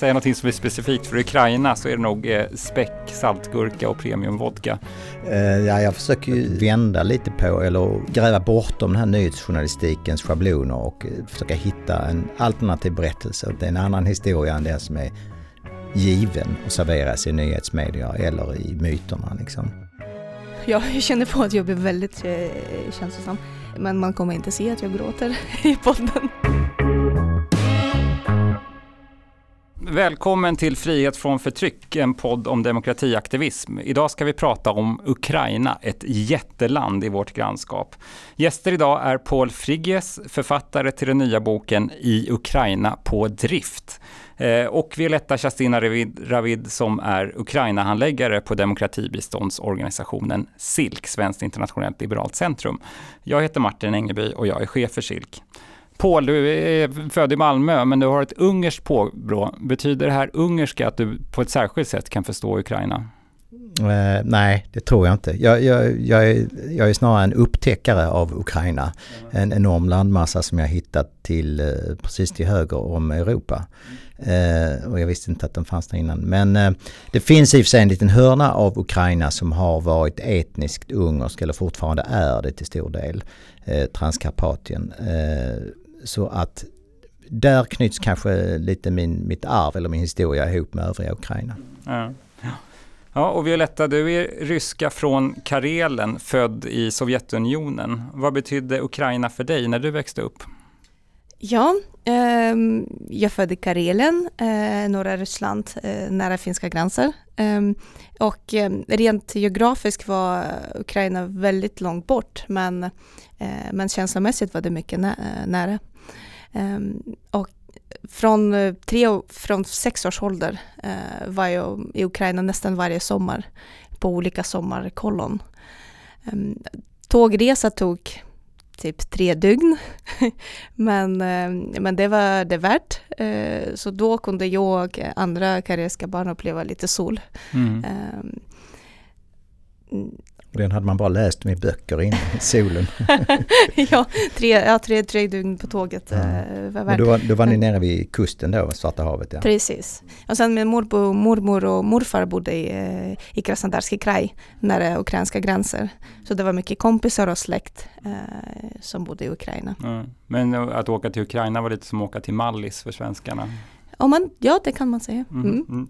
Säga något som är specifikt för Ukraina så är det nog eh, späck, saltgurka och premiumvodka. Eh, ja, jag försöker ju vända lite på eller gräva bortom den här nyhetsjournalistikens schabloner och eh, försöka hitta en alternativ berättelse. Det är en annan historia än den som är given och serveras i nyhetsmedia eller i myterna. Liksom. Ja, jag känner på att jag blir väldigt eh, känslosam. Men man kommer inte se att jag gråter i podden. Välkommen till Frihet från förtryck, en podd om demokratiaktivism. Idag ska vi prata om Ukraina, ett jätteland i vårt grannskap. Gäster idag är Paul Frigges, författare till den nya boken I Ukraina på drift. Eh, och Violetta Chastina Ravid som är Ukraina-handläggare på demokratibiståndsorganisationen SILK, Svenskt internationellt liberalt centrum. Jag heter Martin Engeby och jag är chef för SILK. Paul, du är född i Malmö, men du har ett ungerskt påbrå. Betyder det här ungerska att du på ett särskilt sätt kan förstå Ukraina? Uh, nej, det tror jag inte. Jag, jag, jag, är, jag är snarare en upptäckare av Ukraina. En enorm landmassa som jag hittat till uh, precis till höger om Europa. Uh, och jag visste inte att den fanns där innan. Men det finns i och för sig en liten hörna av Ukraina som har varit etniskt ungersk eller fortfarande är det till stor del. Transkarpatien. Så att där knyts kanske lite min, mitt arv eller min historia ihop med övriga Ukraina. Ja. Ja, och Violetta, du är ryska från Karelen, född i Sovjetunionen. Vad betydde Ukraina för dig när du växte upp? Ja, eh, jag föddes i Karelen, eh, norra Ryssland, eh, nära finska gränser. Ehm, och ehm, rent geografiskt var Ukraina väldigt långt bort, men, eh, men känslomässigt var det mycket nä nära. Ehm, och från, eh, tre, från sex års ålder eh, var jag i Ukraina nästan varje sommar på olika sommarkollon. Um, tågresa tog typ tre dygn, men, eh, men det var det värt. Eh, så då kunde jag och andra karelska barn uppleva lite sol. Mm. Den hade man bara läst med böcker inne i solen. ja, tre, ja tre, tre dygn på tåget. Ja. Var då, var, då var ni nere vid kusten då, Svarta havet? Ja. Precis. Och sen min morbror, mormor och morfar bodde i, eh, i Krasnodarski kraj, nära ukrainska gränser. Så det var mycket kompisar och släkt eh, som bodde i Ukraina. Ja. Men att åka till Ukraina var lite som att åka till Mallis för svenskarna? Ja, man, ja det kan man säga. Mm. Mm.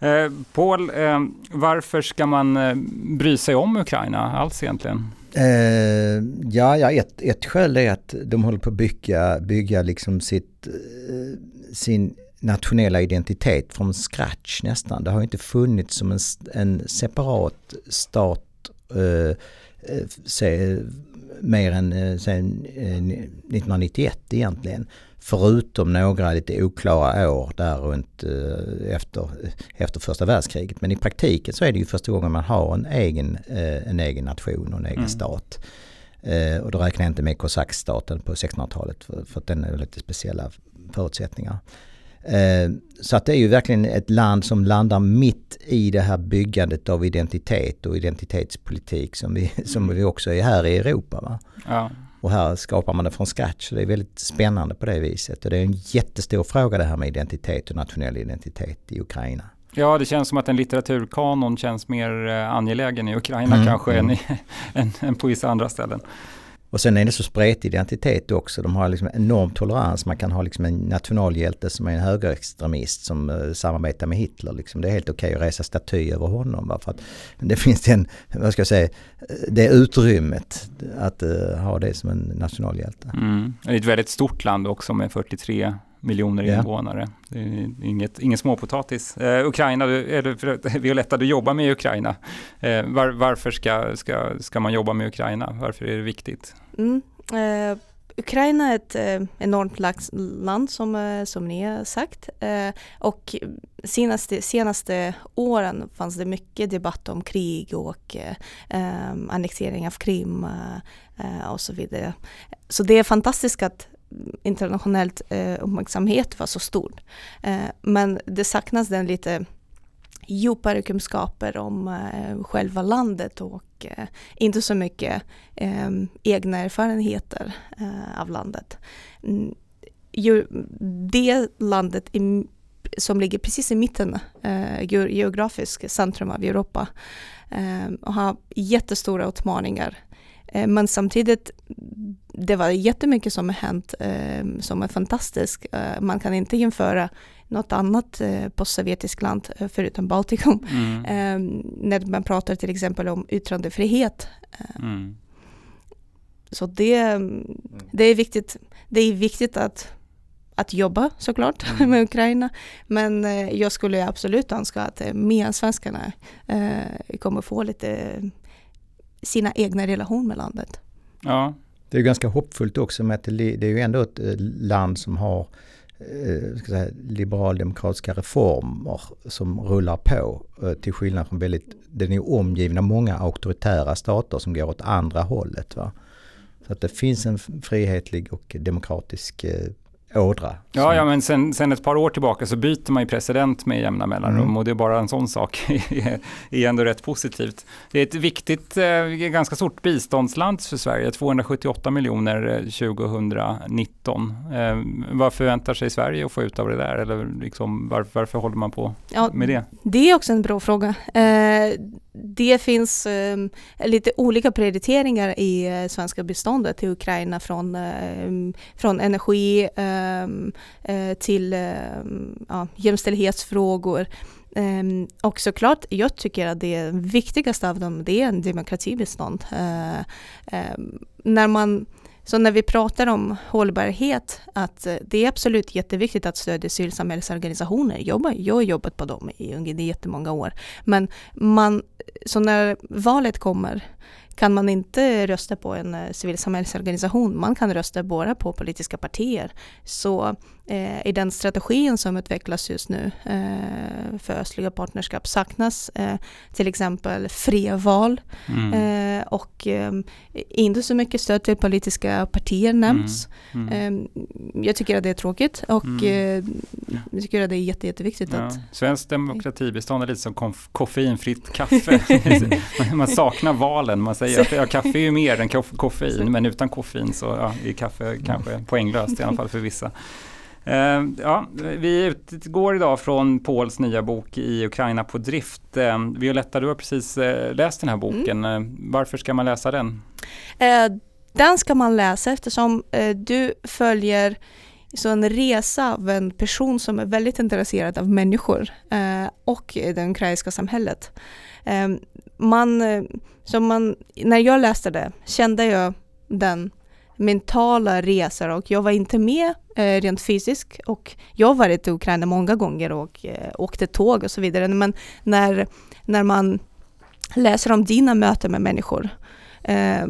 Eh, Paul, eh, varför ska man eh, bry sig om Ukraina alls egentligen? Eh, ja, ja ett, ett skäl är att de håller på att bygga, bygga liksom sitt, eh, sin nationella identitet från scratch nästan. Det har inte funnits som en, en separat stat eh, eh se, mer än eh, sen eh, 1991 egentligen. Förutom några lite oklara år där runt eh, efter, efter första världskriget. Men i praktiken så är det ju första gången man har en egen, eh, en egen nation och en egen mm. stat. Eh, och då räknar jag inte med kosackstaten på 1600-talet för, för att den är lite speciella förutsättningar. Så att det är ju verkligen ett land som landar mitt i det här byggandet av identitet och identitetspolitik som vi, som mm. vi också är här i Europa. Va? Ja. Och här skapar man det från scratch. Så det är väldigt spännande på det viset. Och det är en jättestor fråga det här med identitet och nationell identitet i Ukraina. Ja, det känns som att en litteraturkanon känns mer eh, angelägen i Ukraina mm, kanske mm. Än, i, än, än på vissa andra ställen. Och sen är det så spretig identitet också. De har liksom enorm tolerans. Man kan ha liksom en nationalhjälte som är en högerextremist som uh, samarbetar med Hitler. Liksom. Det är helt okej okay att resa staty över honom. Va? För att det finns den, vad ska jag säga, det utrymmet att uh, ha det som en nationalhjälte. Mm. Det är ett väldigt stort land också med 43 miljoner invånare. Ja. Det är inget, ingen småpotatis. Eh, Ukraina, eller Violetta, du jobbar med Ukraina. Eh, var, varför ska, ska, ska man jobba med Ukraina? Varför är det viktigt? Mm. Eh, Ukraina är ett eh, enormt land som, eh, som ni har sagt. Eh, och senaste, senaste åren fanns det mycket debatt om krig och eh, annektering av Krim och så vidare. Så det är fantastiskt att internationellt eh, uppmärksamhet var så stor. Eh, men det saknas den lite djupare kunskaper om eh, själva landet och eh, inte så mycket eh, egna erfarenheter eh, av landet. Mm, det landet i som ligger precis i mitten, eh, geografiskt centrum av Europa eh, och har jättestora utmaningar. Eh, men samtidigt, det var jättemycket som har hänt eh, som är fantastiskt. Eh, man kan inte jämföra något annat eh, postsovjetiskt land förutom Baltikum. Mm. Eh, när man pratar till exempel om yttrandefrihet. Mm. Så det, det, är viktigt, det är viktigt att, att jobba såklart mm. med Ukraina. Men jag skulle absolut önska att medsvenskarna eh, kommer få lite sina egna relation med landet. Ja. Det är ganska hoppfullt också med att det, är ju ändå ett land som har eh, säga, liberaldemokratiska reformer som rullar på. Eh, till skillnad från väldigt, den är omgiven av många auktoritära stater som går åt andra hållet. Va? Så att det finns en frihetlig och demokratisk eh, ådra. Ja, ja men sen, sen, ett par år tillbaka så byter man ju president med jämna mellanrum mm. och det är bara en sån sak är, ändå rätt positivt. Det är ett viktigt, eh, ganska stort biståndsland för Sverige, 278 miljoner 2019. Eh, eh, vad förväntar sig Sverige att få ut av det där eller liksom, var, varför håller man på ja, med det? Det är också en bra fråga. det finns lite olika prioriteringar i svenska biståndet till Ukraina från, från energi Ehm, eh, till eh, ja, jämställdhetsfrågor. Ehm, och såklart, jag tycker att det viktigaste av dem det är en demokratibistånd. Eh, ehm, när man, så när vi pratar om hållbarhet, att det är absolut jätteviktigt att stödja civilsamhällesorganisationer. Jag, jag har jobbat på dem i jättemånga år. Men man, så när valet kommer kan man inte rösta på en eh, civilsamhällsorganisation, man kan rösta bara på politiska partier. Så eh, i den strategin som utvecklas just nu eh, för östliga partnerskap saknas eh, till exempel fria val mm. Eh, och eh, inte så mycket stöd till politiska partier nämns. Mm. Mm. jag tycker att det är tråkigt och mm. jag tycker att det är jätte, jätteviktigt ja. att... Svenskt demokratibistånd är lite som koffeinfritt kaffe. man saknar valen, man säger att ja, kaffe är ju mer än koffein men utan koffein så ja, är kaffe kanske poänglöst i alla fall för vissa. Uh, ja, vi utgår idag från Pauls nya bok I Ukraina på drift. Uh, Violetta, du har precis uh, läst den här boken. Mm. varför ska man läsa den? den ska man läsa eftersom du följer så en resa av en person som är väldigt intresserad av människor eh, och det ukrainska samhället. Ehm, man, eh, som man, när jag läste det kände jag den mentala resor och jag var inte med eh, rent fysiskt och jag har varit i Ukraina många gånger och eh, åkte tåg och så vidare. Men när, när man läser om dina möten med människor eh,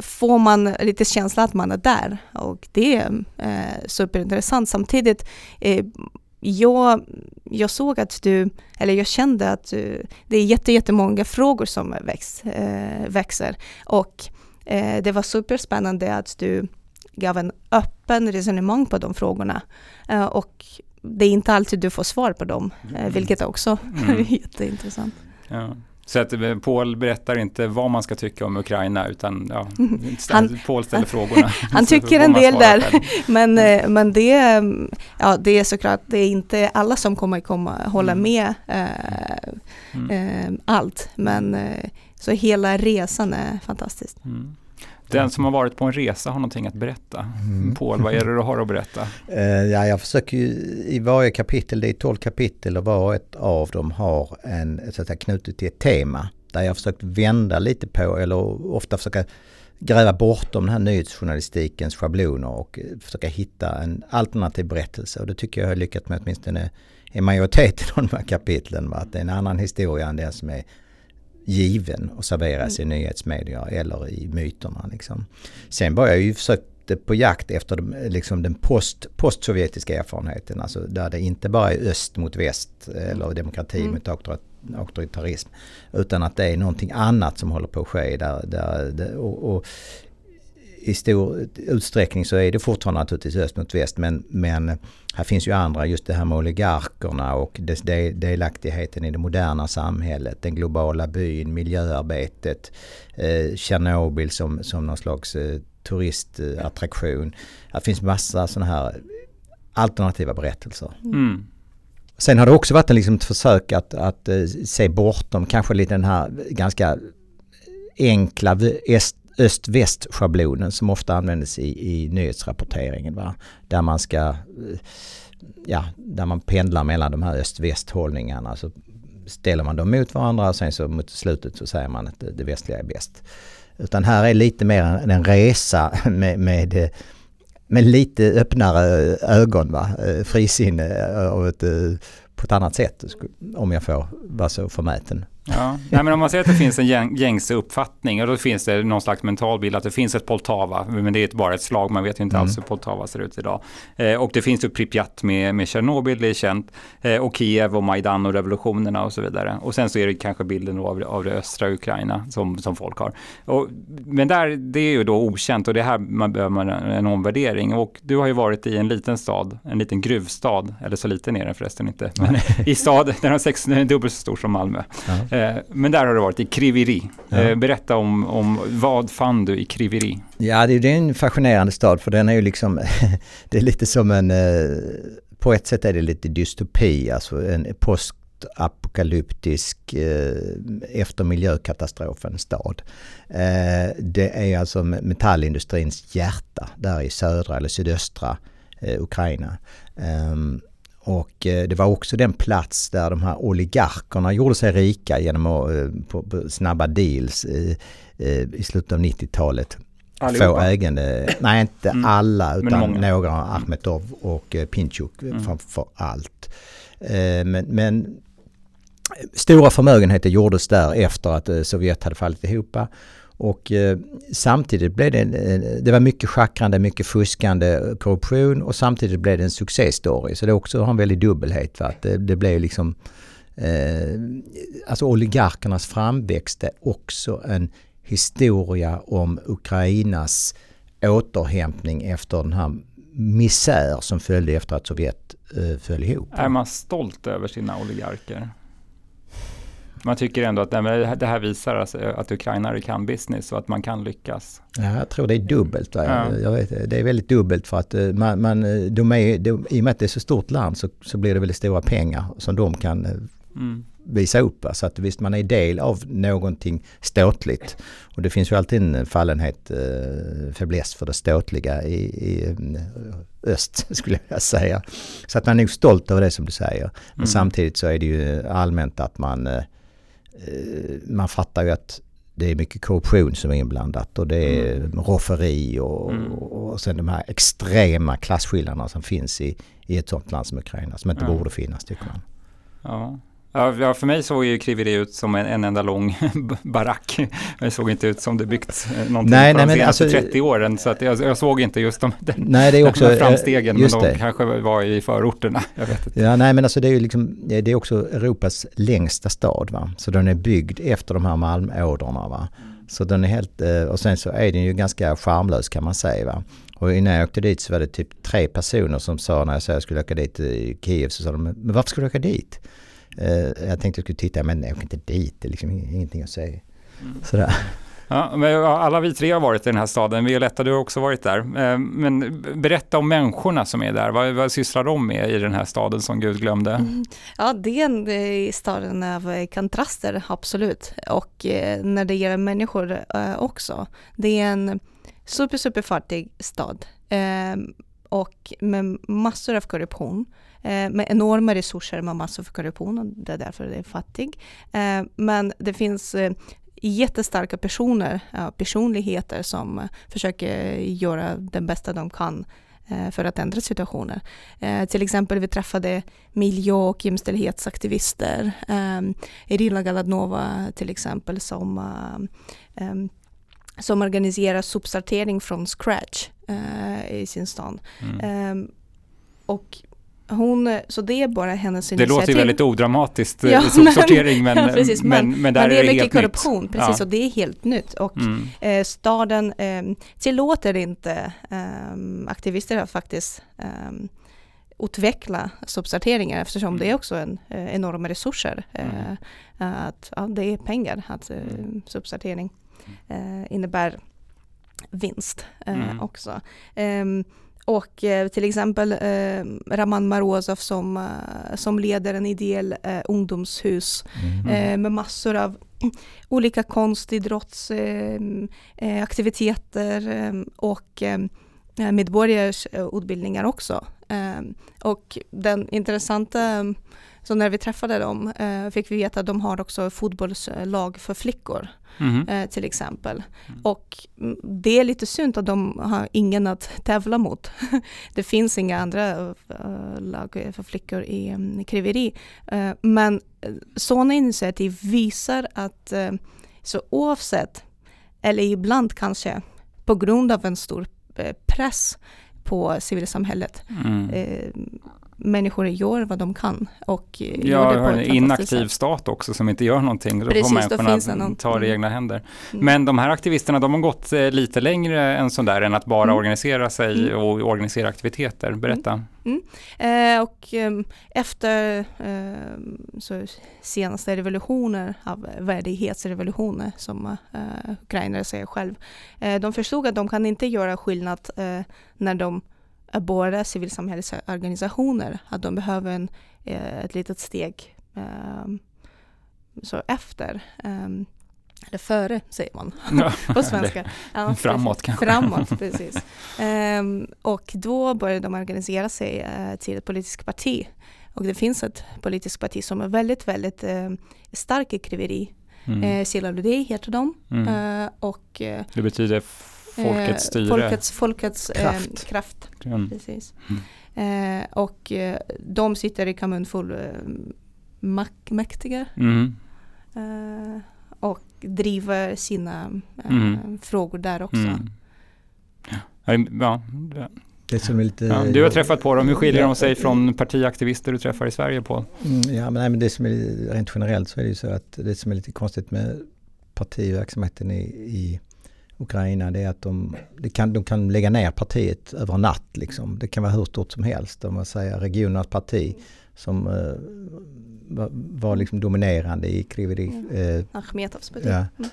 får man lite känsla att man är där och det är eh, superintressant. Samtidigt eh, jag, jag såg att du, eller jag kände att du, det är jätte, jättemånga frågor som växt, eh, växer och Eh, det var superspännande att du gav en öppen resonemang på de frågorna. Eh, och det är inte alltid du får svar på dem, eh, mm. vilket också mm. är jätteintressant. Ja. Så att Paul berättar inte vad man ska tycka om Ukraina utan ja, han, Paul ställer frågorna. Han tycker en del där. Men, men det, ja, det är såklart, det är inte alla som kommer komma hålla mm. med eh, mm. eh, allt. Men eh, så hela resan är fantastisk. Mm. Den som har varit på en resa har någonting att berätta. Mm. Paul, vad är det du har att berätta? Uh, ja, jag försöker ju i varje kapitel, det är 12 kapitel och var och ett av dem har en, så att säga, knutet till ett tema. Där jag har försökt vända lite på eller ofta försöka gräva bortom den här nyhetsjournalistikens schabloner och försöka hitta en alternativ berättelse. Och det tycker jag har lyckats med åtminstone i majoriteten av de här kapitlen. Va? Att det är en annan historia än den som är given och serveras mm. i nyhetsmedier eller i myterna. Liksom. Sen var jag ju försökt på jakt efter liksom den post, postsovjetiska erfarenheten. Alltså där det inte bara är öst mot väst eller demokrati mm. mot auktoritarism. Utan att det är någonting annat som håller på att ske. Där, där, och, och i stor utsträckning så är det fortfarande naturligtvis öst mot väst men, men här finns ju andra, just det här med oligarkerna och dess delaktigheten i det moderna samhället, den globala byn, miljöarbetet, eh, Tjernobyl som, som någon slags eh, turistattraktion. Här finns massa sådana här alternativa berättelser. Mm. Sen har det också varit en liksom ett försök att, att uh, se bortom kanske lite den här ganska enkla öst-väst-schablonen som ofta användes i, i nyhetsrapporteringen. Va? Där man ska eh, ja, där man pendlar mellan de här öst-väst-hållningarna. Så ställer man dem mot varandra och sen så mot slutet så säger man att det, det västliga är bäst. Utan här är lite mer en, resa med, med, eh, med lite öppnare eh, ögon, va? Frisinne och ett, på ett annat sätt om jag får vara så förmäten. Ja. Nej, men om man säger att det finns en gängse uppfattning och då finns det någon slags mental bild att det finns ett Poltava, men det är bara ett slag, man vet ju inte mm. alls hur Poltava ser ut idag. Eh, och det finns ju Pripyat med, med Tjernobyl, det är känt, eh, och Kiev och Majdan och revolutionerna och så vidare. Och sen så är det kanske bilden av, av det östra Ukraina som, som folk har. Och, men där, det är ju då okänt och det här man behöver man en omvärdering. Och du har ju varit i en liten stad, en liten gruvstad, eller så liten är den förresten inte, men i stad, den sex, är dubbelt så stor som Malmö. Ja. Eh, men där har du varit i Kriviri. Ja. Eh, berätta om, om vad fann du i Kriviri? Ja, det är en fascinerande stad för den är ju liksom, det är lite som en, eh, på ett sätt är det lite dystopi, alltså en postapokalyptisk efter miljökatastrofen stad. Det är alltså metallindustrins hjärta där i södra eller sydöstra Ukraina. Ehm, och eh, det var också den plats där de här oligarkerna gjorde sig rika genom att eh, på, på snabba deals i, i slutet av 90-talet. Få ägande, nej inte mm. alla utan några, Ahmetov och eh, Pinchuk mm. framför allt. Men, men stora förmögenheter gjordes där efter att Sovjet hade fallit ihop. Och eh, samtidigt blev det, eh, det var mycket schackrande, mycket fuskande, korruption och samtidigt blev det en succéstory. Så det också har en väldig dubbelhet. Va? Att det, det blev liksom, eh, alltså oligarkernas framväxt är också en historia om Ukrainas återhämtning efter den här misär som följde efter att Sovjet eh, föll ihop. Är man stolt över sina oligarker? Man tycker ändå att det här visar alltså att ukrainare kan business och att man kan lyckas. Ja, jag tror det är dubbelt. Ja. Jag vet, det är väldigt dubbelt för att eh, man, man, eh, de är, de, i och med att det är så stort land så, så blir det väldigt stora pengar som de kan eh, mm. visa upp. Så att visst man är del av någonting ståtligt. Och det finns ju alltid en fallenhet, eh, fäbless för det ståtliga i, i öst skulle jag vilja säga. Så att man är nog stolt över det som du säger. Men mm. samtidigt så är det ju allmänt att man man fattar ju att det är mycket korruption som är inblandat och det är mm. rofferi och, mm. och sen de här extrema klasskillnaderna som finns i, i ett sånt land som Ukraina som inte ja. borde finnas tycker man. Ja. Ja, för mig såg ju Kriveri ut som en, en enda lång barack. Det såg inte ut som det byggts eh, någonting nej, nej, de senaste alltså, 30 åren. Så att jag, jag såg inte just de, den, nej, det är också, de framstegen, men de det. kanske var i förorterna. Jag vet inte. Ja, nej men alltså det är ju liksom, det är också Europas längsta stad va. Så den är byggd efter de här malmådrorna va. Så den är helt, eh, och sen så är den ju ganska charmlös kan man säga va. Och innan jag åkte dit så var det typ tre personer som sa när jag sa jag skulle åka dit i Kiev så sa de, men varför ska du åka dit? Eh, jag tänkte att jag skulle titta, men jag åker inte dit, det är liksom ingenting att säga. Mm. Sådär. Ja, men alla vi tre har varit i den här staden. Violetta, du har också varit där. Eh, men berätta om människorna som är där. Vad, vad sysslar de med i den här staden som Gud glömde? Mm. Ja, det är en eh, staden av kontraster, absolut. Och när det gäller människor också. Det är en super, super fattig stad. Och med massor av korruption. Eh, med enorma resurser med massor av korruption och det är därför det är fattig. Eh, men det finns eh, jättestarka personer, personligheter som försöker göra det bästa de kan för att ändra situationer. till exempel vi träffade miljö och jämställdhetsaktivister. Irina Galadnova till exempel som, som organiserar subsortering från scratch i sin stad. Mm. och hon, så det är bara hennes initiativ. Det låter ju väldigt odramatiskt, ja, sortering, men, men, precis, men, men, men, där men det är, det mycket korruption, nytt. precis, ja. och det är helt nytt. Och mm. eh, staden eh, tillåter inte eh, aktivister att faktiskt eh, utveckla subsorteringar eftersom mm. det är också en, eh, enorma resurser. Eh, mm. att, ja, det är pengar, att eh, mm. subsortering eh, innebär vinst eh, mm. också. Och eh, till exempel eh, Raman Marozov som, eh, som leder en ideell eh, ungdomshus Mm. eh, med massor av olika konstidrottsaktiviteter och eh, medborgares eh, utbildningar också. Och den intressanta, så när vi träffade dem eh, fick vi veta att de har också fotbollslag för flickor Mhm. eh, till exempel. Mm. Och mm, det är lite synd att de har ingen att tävla mot. det finns inga andra eh, lag för flickor i um, Kriveri. Eh, men eh, sådana initiativ visar att eh, så oavsett, eller ibland kanske på grund av en stor press på civilsamhället, Mm. Eh, människor gör vad de kan och eh, Ja, det på en inaktiv stat också som inte gör någonting. Då Precis, får då människorna någon- ta det i mm. egna händer. Mm. Men de här aktivisterna, de har gått eh, lite längre än sådär än att bara Mm. organisera sig Mm. och organisera aktiviteter. Berätta. Eh, och ehm, efter så senaste revolutioner av värdighetsrevolutioner som eh, ukrainare säger själv. Eh, de förstod att de kan inte göra skillnad eh, när de båda civilsamhällesorganisationer. Att de behöver en, eh, ett litet steg ehm, så efter. ehm, eller före säger man på svenska. Ja, Framåt kanske. Framåt, precis. Ehm, och då började de organisera sig eh, till ett politiskt parti. Och det finns ett politiskt parti som är väldigt, väldigt eh, starkt i Kriveri. Mm. Eh, Ludej heter de. Mm. Och Det betyder folkets styre. Folkets, folkets eh, Kraft. kraft. Mm. Precis. Eh, och eh, de sitter i kommunfull eh, mak- mäktige. Mm. Eh, och driver sina eh, Mm. frågor där också. Mm. Ja, ja, Det som är lite... ja. Du har träffat på dem. Hur skiljer de Ja, sig från partiaktivister du träffar i Sverige på? Mm, ja, men, nej, men det som är rent generellt så är det ju så att det som är lite konstigt med partiverksamheten i, i Ukraina det är att de, kan, de kan lägga ner partiet över en natt. Liksom. Det kan vara hur stort som helst. Om man säger regionernas parti som eh, var, liksom dominerande i Kriveri. Eh, Achmetovs parti. ja, Mm.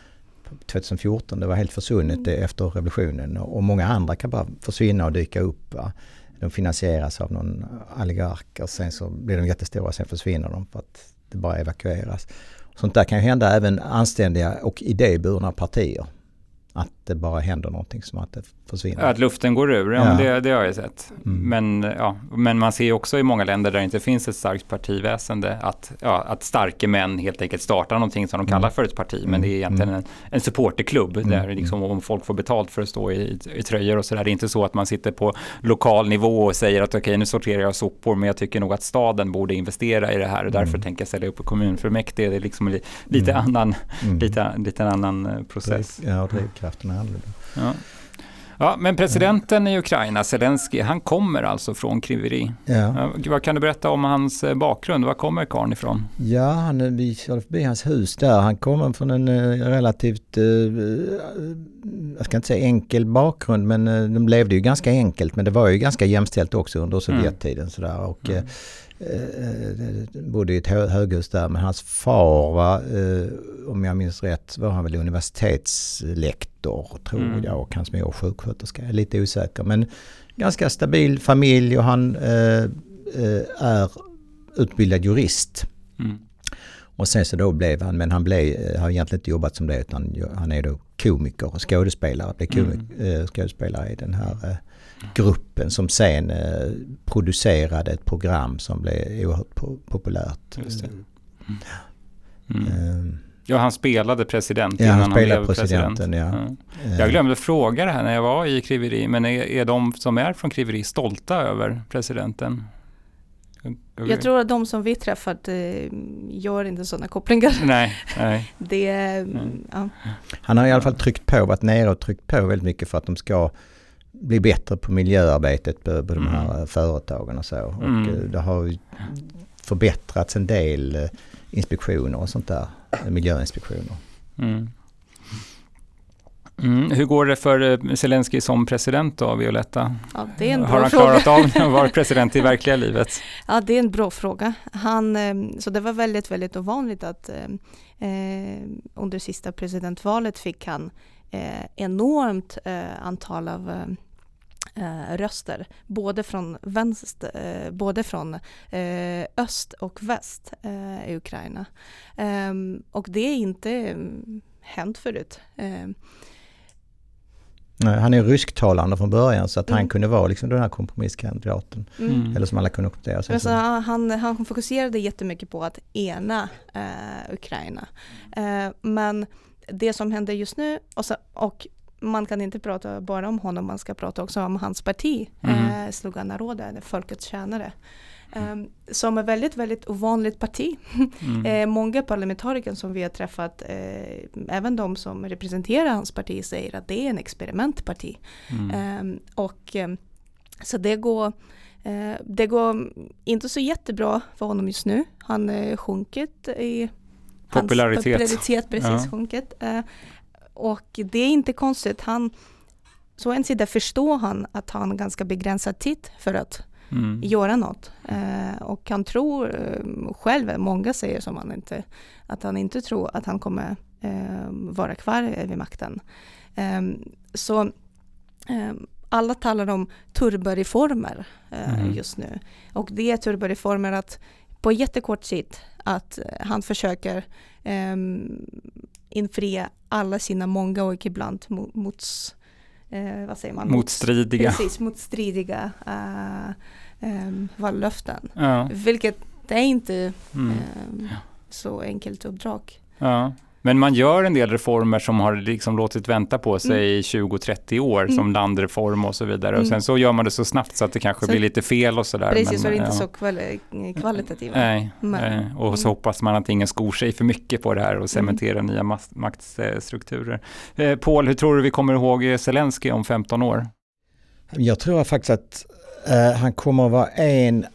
2014, det var helt försvunnet Mm. efter revolutionen och många andra kan bara försvinna och dyka upp. Va? De finansieras av någon oligark och sen så blir de jättestora och sen försvinner de för att det bara evakueras. Sånt där kan ju hända även anständiga och idéburna partier. Att det bara händer någonting som att det försvinner. Att luften går ur, ja, Ja. Men det, det har jag sett. Mm. Men, ja, men man ser också i många länder där det inte finns ett starkt partiväsende att, ja, att starka män helt enkelt startar någonting som de kallar Mm. för ett parti. Men Mm. det är egentligen en, en supporterklubb Mm. där liksom, om folk får betalt för att stå i, i tröjor och sådär. Det är inte så att man sitter på lokal nivå och säger att okej nu sorterar jag sopor men jag tycker nog att staden borde investera i det här och därför Mm. tänker jag ställa upp på kommunfullmäktige. Det är liksom li, lite, Mm. annan, Mm. lite, lite annan eh, process. Ja, drivkraften annorlunda. Ja. Ja, men presidenten i Ukraina, Zelensky, han kommer alltså från Kriveri. Ja. Ja, vad kan du berätta om hans eh, bakgrund? Var kommer karln ifrån? Ja, han, vi körde förbi hans hus där. Han kommer från en eh, relativt, eh, jag ska inte säga enkel bakgrund, men eh, de levde ju ganska enkelt. Men det var ju ganska jämställt också under Sovjettiden. Sådär. Och, Mm. eh, eh, bodde i ett hö- höghus där. Men hans far var, eh, om jag minns rätt, var han väl universitetslektor tror Mm. jag. Och hans mor sjuksköterska. Jag är lite osäker. Men ganska stabil familj och han eh, eh, är utbildad jurist. Mm. Och sen så då blev han, men han blev, eh, har egentligen inte jobbat som det utan han är då komiker och skådespelare. Blev komik, eh, skådespelare i den här eh, gruppen som sen eh, producerade ett program som blev oerhört po- populärt. Det. Mm. Eh, Ja, han spelade president Ja, innan han han spelade blev presidenten, president. ja. eh, Jag glömde fråga det här när jag var i Kriveri, men är, är de som är från Kriveri stolta över presidenten? Jag tror att de som vi träffat eh, gör inte sådana kopplingar. Nej, nej. Det, Mm. ja. Han har i alla fall tryckt på, varit nere och tryckt på väldigt mycket för att de ska bli bättre på miljöarbetet på, på de här Mm. företagen och så. Och Mm. eh, det har ju förbättrats en del inspektioner och sånt där, miljöinspektioner. Mm. Mm. Hur går det för eh, Zelensky som president då, Violetta? Ja, det är en Har bra han fråga. klarat av att vara president i verkliga livet? Ja, det är en bra fråga. Han, eh, så det var väldigt, väldigt ovanligt att eh, eh, under sista presidentvalet fick han eh, enormt eh, antal av eh, röster, både från, vänster, eh, både från eh, öst och väst eh, i Ukraina. Ehm, och det är inte hänt förut. Han är rysktalande från början så att Mm. han kunde vara liksom den här kompromisskandidaten. Mm. Eller som alla kunde acceptera. Sen Alltså, så- han, han fokuserade jättemycket på att ena eh, Ukraina. Eh, men det som händer just nu, och, så, och man kan inte prata bara om honom, man ska prata också om hans parti, Mm. eh, Sluga Naroda, eller Folkets tjänare. Eh, som är väldigt, väldigt ovanligt parti. Mm. Eh, många parlamentariker som vi har träffat, eh, även de som representerar hans parti, säger att det är en experimentparti. Mm. Ehm, och ehm, så det går, eh, det går inte så jättebra för honom just nu. Han är sjunkit i Popularitet. popularitet precis Ja. sjunkit. Och det är inte konstigt. Han, så en sida förstår han att han har ganska begränsad tid för att Mm. göra något. Eh, och han tror eh, själv, många säger som han inte, att han inte tror att han kommer eh, vara kvar vid makten. Eh, så eh, alla talar om turboreformer eh, Mhm. just nu. Och det är turboreformer att på jättekort tid att eh, han försöker eh, infria alla sina många och ibland mo- mots, eh, vad säger man? Mots- Motstridiga. Precis, motstridiga uh, um, vallöften. Ja. Vilket det är inte Mm. ehm, så enkelt uppdrag. Ja. Men man gör en del reformer som har liksom låtit vänta på sig Mm. i 20-30 år, Mm. som landreform och så vidare. Och Mm. sen så gör man det så snabbt så att det kanske Så- blir lite fel och sådär. Precis, men, så det är inte ja. så kvali- kvalitativa. Nej, eh, och så Mm. hoppas man att ingen skor sig för mycket på det här och cementerar nya maktstrukturer. Eh, Paul, hur tror du vi kommer ihåg Zelensky om 15 år? Jag tror faktiskt att eh, han kommer att vara en,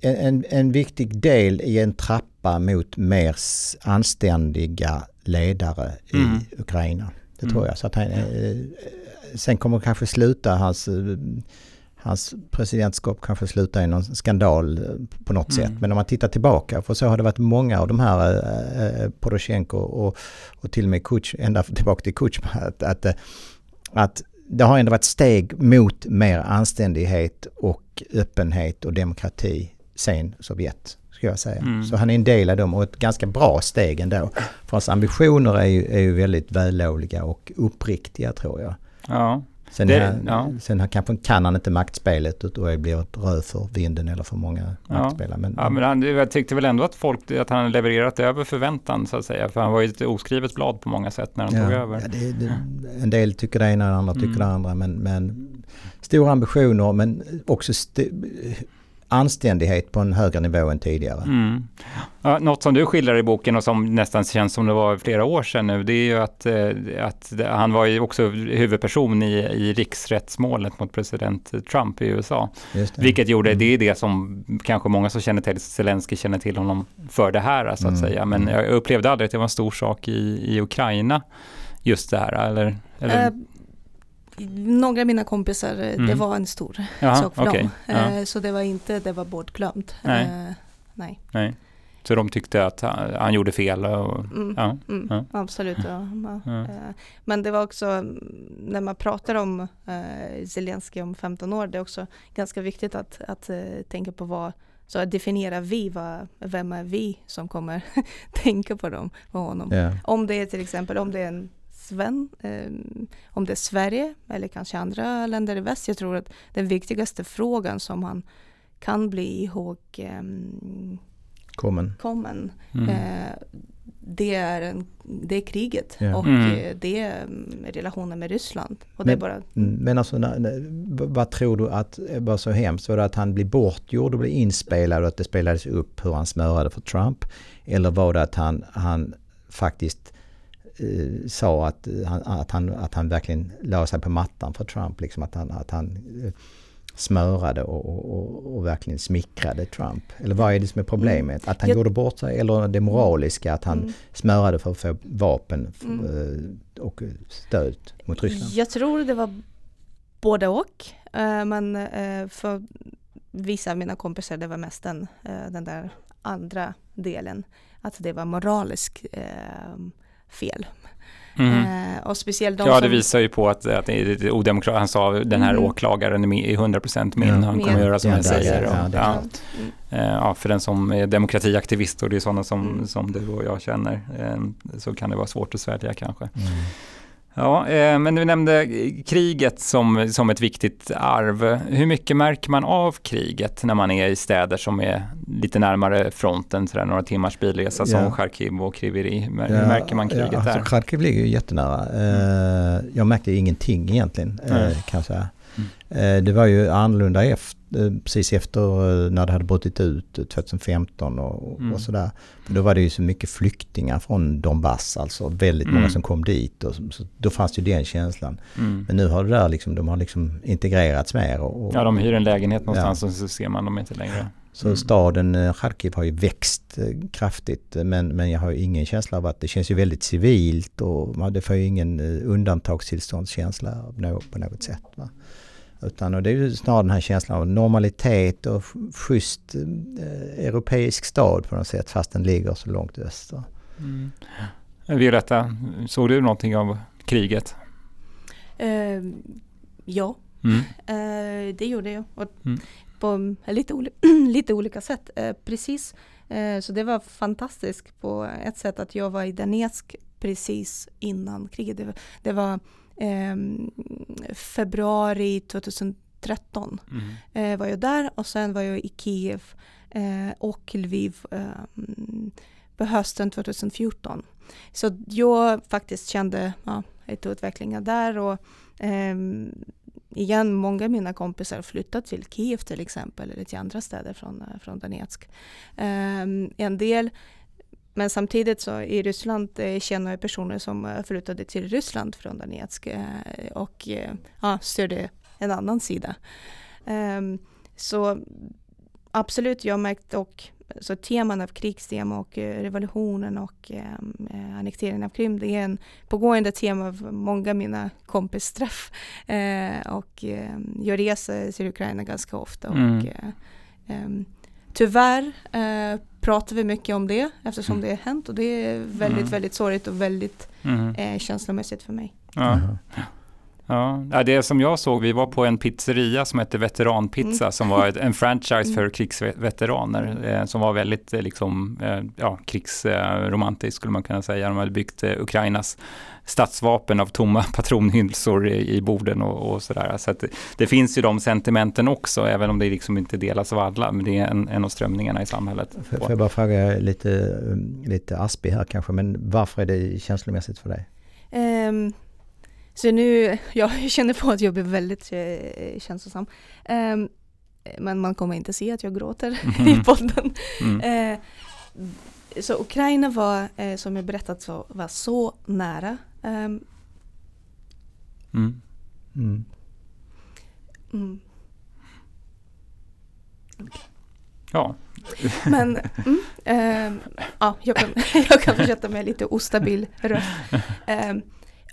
en, en viktig del i en trappa mot mer anständiga ledare i Mm. Ukraina. Det Mm. tror jag. Så att han, eh, sen kommer kanske sluta hans, eh, hans presidentskap kanske sluta i någon skandal eh, på något Mm. sätt. Men om man tittar tillbaka, för så har det varit många av de här eh, eh, Poroshenko och, och till och med Kutj, ända tillbaka till Kutjma, att, att, eh, att det har ändå varit steg mot mer anständighet och öppenhet och demokrati sen Sovjet, skulle jag säga. Mm. Så han är en del av dem och ett ganska bra steg ändå. För hans ambitioner är ju, är ju väldigt vällovliga och uppriktiga tror jag. Ja, Sen, Det- han, ja. sen han, kanske kan han inte maktspelet och då blir ett röd för vinden eller för många Ja. maktspelare. Men, ja men han, jag tyckte väl ändå att folk, att han levererat över förväntan så att säga. För han var ju ett oskrivet blad på många sätt när han tog över. Ja, det, det, en del tycker det ena, andra tycker Mm. det andra. Men, men stora ambitioner men också st- anständighet på en högre nivå än tidigare. Mm. Ja, något som du skildrar i boken och som nästan känns som det var flera år sedan nu, det är ju att, eh, att han var ju också huvudperson i, i riksrättsmålet mot president Trump i USA. Just det. Vilket gjorde, Mm. det är det som kanske många som känner till Zelensky känner till honom för det här så att Mm. säga. Men jag upplevde aldrig att det var en stor sak i, i Ukraina, just det här. Eller, eller? Några av mina kompisar, eh, det Mm. var en stor Jaha, sak för okej. dem. Ja. Eh, Så det var inte, det var bortglömt. Nej. Eh, nej. Nej. Så de tyckte att han, han gjorde fel och Mm. ja. Mm, Ja. Absolut. Ja. Men det var också, mm, när man pratar om eh, Zelensky om 15 år, det är också ganska viktigt att, att tänka på vad, så att definiera vi, vad, vem är vi som kommer tänka på dem, på honom. Ja. Om det är till exempel, om det är en Sven, eh, om det är Sverige eller kanske andra länder i väst. Jag tror att den viktigaste frågan som han kan bli ihåg eh, Kommen. kommen Mm. Eh, det, är en, det är kriget Ja. och Mm. eh, det är mm, relationen med Ryssland. Och det är Men- bara, Mm, Men alltså, när, när, v- vad tror du att var så hemskt? Var det att han blev bortgjord och blev inspelad och att det spelades upp hur han smörade för Trump? Eller var det att han, han faktiskt eh, sa att, eh, han, att, han, att han verkligen la sig på mattan för Trump? Liksom att han, att han eh, smörade och, och, och, verkligen smickrade Trump? Eller vad är det som är problemet? Att han Jag- gjorde bort sig eller det moraliska att han Mm. smörade för att få vapen Mm. eh, och stöd mot Ryssland? jag tror det var både och. Eh, men för vissa av mina kompisar det var mest den, den där andra delen. Att det var moralisk. Fel. Mm. Eh, och speciellt de Ja, som... det visar ju på att, att det är odemokratiskt. Han sa den här Mm. åklagaren är 100% min, Ja. han kommer Min. göra som Ja, jag säger. ja, och, är ja, Mm. Eh, ja, för den som är demokratiaktivist och det är sådana som, Mm. som du och jag känner, eh, så kan det vara svårt att svälja kanske. Mm. Ja, eh, men du nämnde kriget som, som ett viktigt arv. Hur mycket märker man av kriget när man är i städer som är lite närmare fronten, sådär, några timmars bilresa som Ja. Charkiv och Kriviri? Hur Ja, märker man kriget ja, alltså, där? Kharkiv ligger ju jättenära. Eh, jag märkte ingenting egentligen eh, kan jag säga. Eh, det var ju annorlunda efter, eh, precis efter eh, när det hade brutit ut eh, 2015 och, Mm. och sådär. För då var det ju så mycket flyktingar från Donbass, alltså väldigt många Mm. som kom dit. Och, så, då fanns ju den känslan. Mm. Men nu har det där liksom, de har liksom integrerats mer. Och, och, Ja, de hyr en lägenhet någonstans och så ser man dem inte längre. så Mm. staden Charkiv har ju växt kraftigt men, men jag har ju ingen känsla av att det känns ju väldigt civilt och man, det får ju ingen undantagstillståndskänsla på något sätt. Va? Utan och det är ju snarare den här känslan av normalitet och sch- schysst eh, europeisk stad på något sätt fast den ligger så långt öster. Mm. Violetta, såg du någonting av kriget? Eh, ja, Mm. eh, det gjorde jag. Och Mm. På lite, oli- lite olika sätt. Eh, precis. Eh, så det var fantastiskt på ett sätt att jag var i Donetsk precis innan kriget. Det var, det var ehm, februari 2013 Mm. eh, var jag där och sen var jag i Kiev eh, och Lviv eh, på hösten 2014. Så jag faktiskt kände ja, lite utvecklingar där och ehm, igen, många av mina kompisar flyttat till Kiev till exempel eller till andra städer från, eh, från Donetsk. Ehm, en del men samtidigt så i Ryssland känner jag personer som eh, flyttade till Ryssland från Donetsk eh, och eh, ja, stödde en annan sida. Ehm, så absolut, jag märkt och så teman av krigstema och revolutionen och ehm, eh, annekteringen av Krim, det är en pågående tema av många av mina kompisträff. Eh, och eh, jag reser till Ukraina ganska ofta och Mm. eh, ehm, tyvärr pratar vi mycket om det eftersom Mm. det har hänt och det är väldigt, Mm. väldigt sorgligt och väldigt Mm. eh, känslomässigt för mig. Ja. Ja. det som jag såg, vi var på en pizzeria som hette Veteranpizza Mm. som var ett, en franchise Mm. för krigsveteraner eh, som var väldigt eh, liksom, eh, ja, krigsromantisk skulle man kunna säga. De hade byggt eh, Ukrainas stadsvapen av tomma patronhylsor i, i borden och, och sådär. Så att det, det finns ju de sentimenten också, även om det liksom inte delas av alla, men det är en, en av strömningarna i samhället. Får jag bara fråga lite, lite aspig här kanske, men varför är det känslomässigt för dig? Ehm, så nu, jag känner på att jag blir väldigt eh, känslosam. Ehm, men man kommer inte se att jag gråter i podden. Mm. Eh, så Ukraina var, eh, som jag berättat, så, var så nära. Ehm, Mm. Mm. mm. Ja, Men mm, ehm, ja, jag, kan, jag kan fortsätta med lite ostabil röst. Ehm,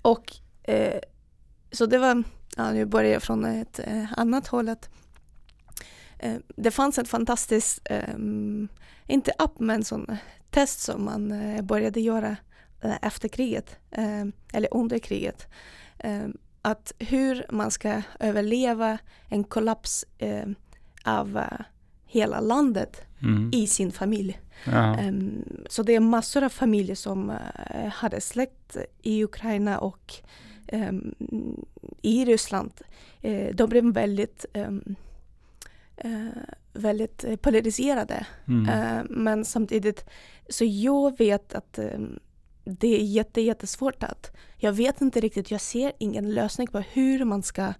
och eh, så det var, ja, nu börjar jag från ett eh, annat håll. Att, eh, det fanns ett fantastiskt, ehm, inte app men sån eh, test som man eh, började göra eh, efter kriget, ehm, eller under kriget. Ehm, att hur man ska överleva en kollaps eh, av eh, hela landet mm. i sin familj. ja. Ehm, så det är massor av familjer som eh, hade släkt i Ukraina och ehm, i Ryssland. Eh, de blev väldigt, ehm, eh, väldigt polariserade. Mm. Men samtidigt, så jag vet att det är jätte, jättesvårt att, jag vet inte riktigt, jag ser ingen lösning på hur man ska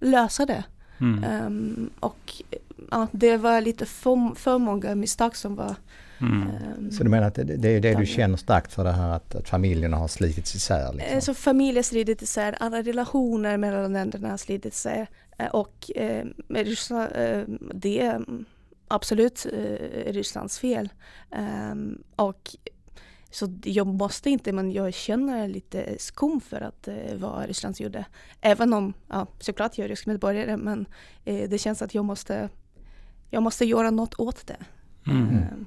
lösa det. Mm. Och ja, det var lite för, för många misstag som var... Mm. ehm, Så du menar att det, det är det du känner starkt för det här att, att familjerna har slitits isär? Liksom? eh, Så familjer slitits isär, alla relationer mellan länderna har slitits isär. Eh, Och eh, Ryssland, eh, det är absolut eh, Rysslands fel. Ehm, och så jag måste inte, men jag känner lite skum för att eh, vad Ryssland gjorde. Även om, ja, såklart jag är rysk medborgare, men eh, det känns att jag måste, jag måste göra något åt det. Mm. Ehm,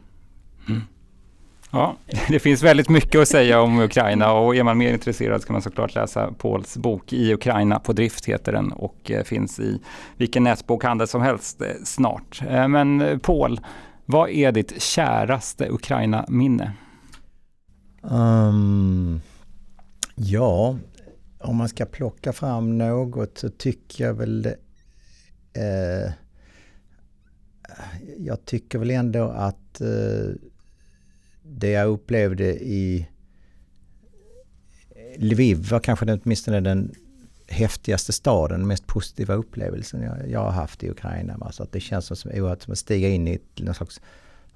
Ja, det finns väldigt mycket att säga om Ukraina och är man mer intresserad ska man såklart läsa Pauls bok I Ukraina på drift heter den och eh, finns i vilken nätbokhandel som helst eh, snart. Eh, men Paul, vad är ditt käraste Ukraina-minne? Um, ja, om man ska plocka fram något så tycker jag väl eh, jag tycker väl ändå att eh, det jag upplevde i Lviv var kanske åtminstone den häftigaste staden, den mest positiva upplevelsen jag, jag har haft i Ukraina. Alltså att det känns som oerhört som att stiga in i ett, någon slags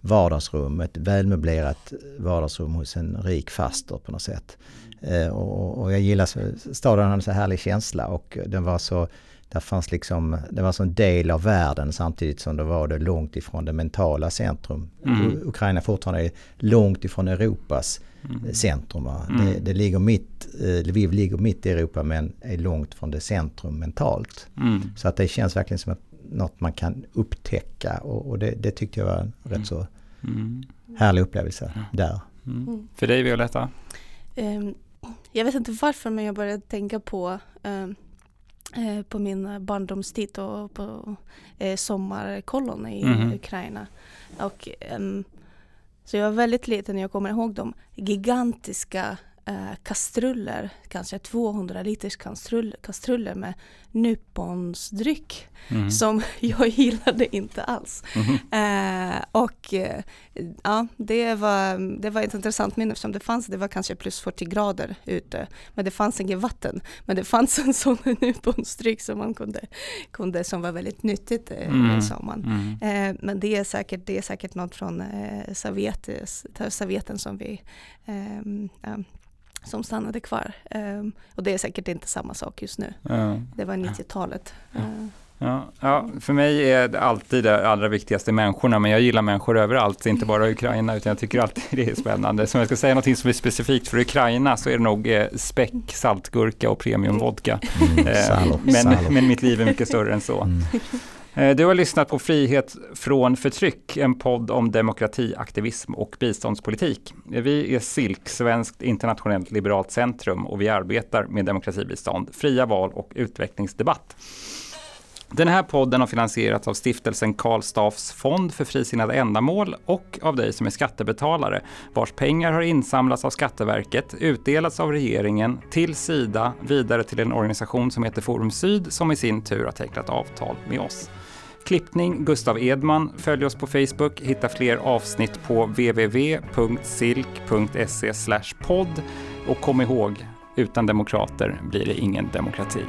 vardagsrum, ett välmöblerat vardagsrum hos en rik faster på något sätt. Eh, och, och, jag gillar, staden hade en så härlig känsla och den var så där fanns liksom, det var en del av världen samtidigt som det var det långt ifrån det mentala centrum. Mm. Ukraina fortfarande är långt ifrån Europas mm. centrum. Mm. Det, det, ligger mitt, eh, Lviv ligger mitt i Europa men är långt från det centrum mentalt. Mm. Så att det känns verkligen som att något man kan upptäcka och, och det, det, tyckte jag var en rätt mm. så mm. härlig upplevelse där. För dig Violetta? Um, jag vet inte varför men jag började tänka på um, Eh, på min barndomstid och på eh, sommarkollon i mm. Ukraina. Och, um, så jag var väldigt liten, jag kommer ihåg de gigantiska eh, kastruller, kanske 200 liters kastruller, kastruller med nyponsdryck mm. som jag gillade inte alls. Mm. Eh, och eh, ja, det var, det var ett intressant minne eftersom det fanns, det var kanske plus 40 grader ute, men det fanns inget vatten. Men det fanns en sån nyponsdryck som man kunde, kunde som var väldigt nyttigt, eh, mm. sa man. Mm. Eh, men det är säkert, det är säkert något från eh, Sovjet, Sovjeten som vi eh, som stannade kvar. Um, och det är säkert inte samma sak just nu. Ja. Det var 90-talet. Ja. Uh, Ja, ja, för mig är det alltid det allra viktigaste människorna, men jag gillar människor överallt, inte bara Ukraina, utan jag tycker alltid det är spännande. Så om jag ska säga något som är specifikt för Ukraina så är det nog eh, späck, saltgurka och premiumvodka. Mm, eh, men, men mitt liv är mycket större än så. Mm. Eh, du har lyssnat på Frihet från förtryck, en podd om demokratiaktivism och biståndspolitik. Vi är SILK, Svenskt internationellt liberalt centrum och vi arbetar med demokratibistånd, fria val och utvecklingsdebatt. Den här podden har finansierats av stiftelsen Karl Staffs fond för frisinnade ändamål och av dig som är skattebetalare vars pengar har insamlats av Skatteverket, utdelats av regeringen till Sida, vidare till en organisation som heter Forum Syd som i sin tur har tecknat avtal med oss. Klippning Gustav Edman. Följ oss på Facebook. Hitta fler avsnitt på www.silk.se podd. Och kom ihåg, utan demokrater blir det ingen demokrati.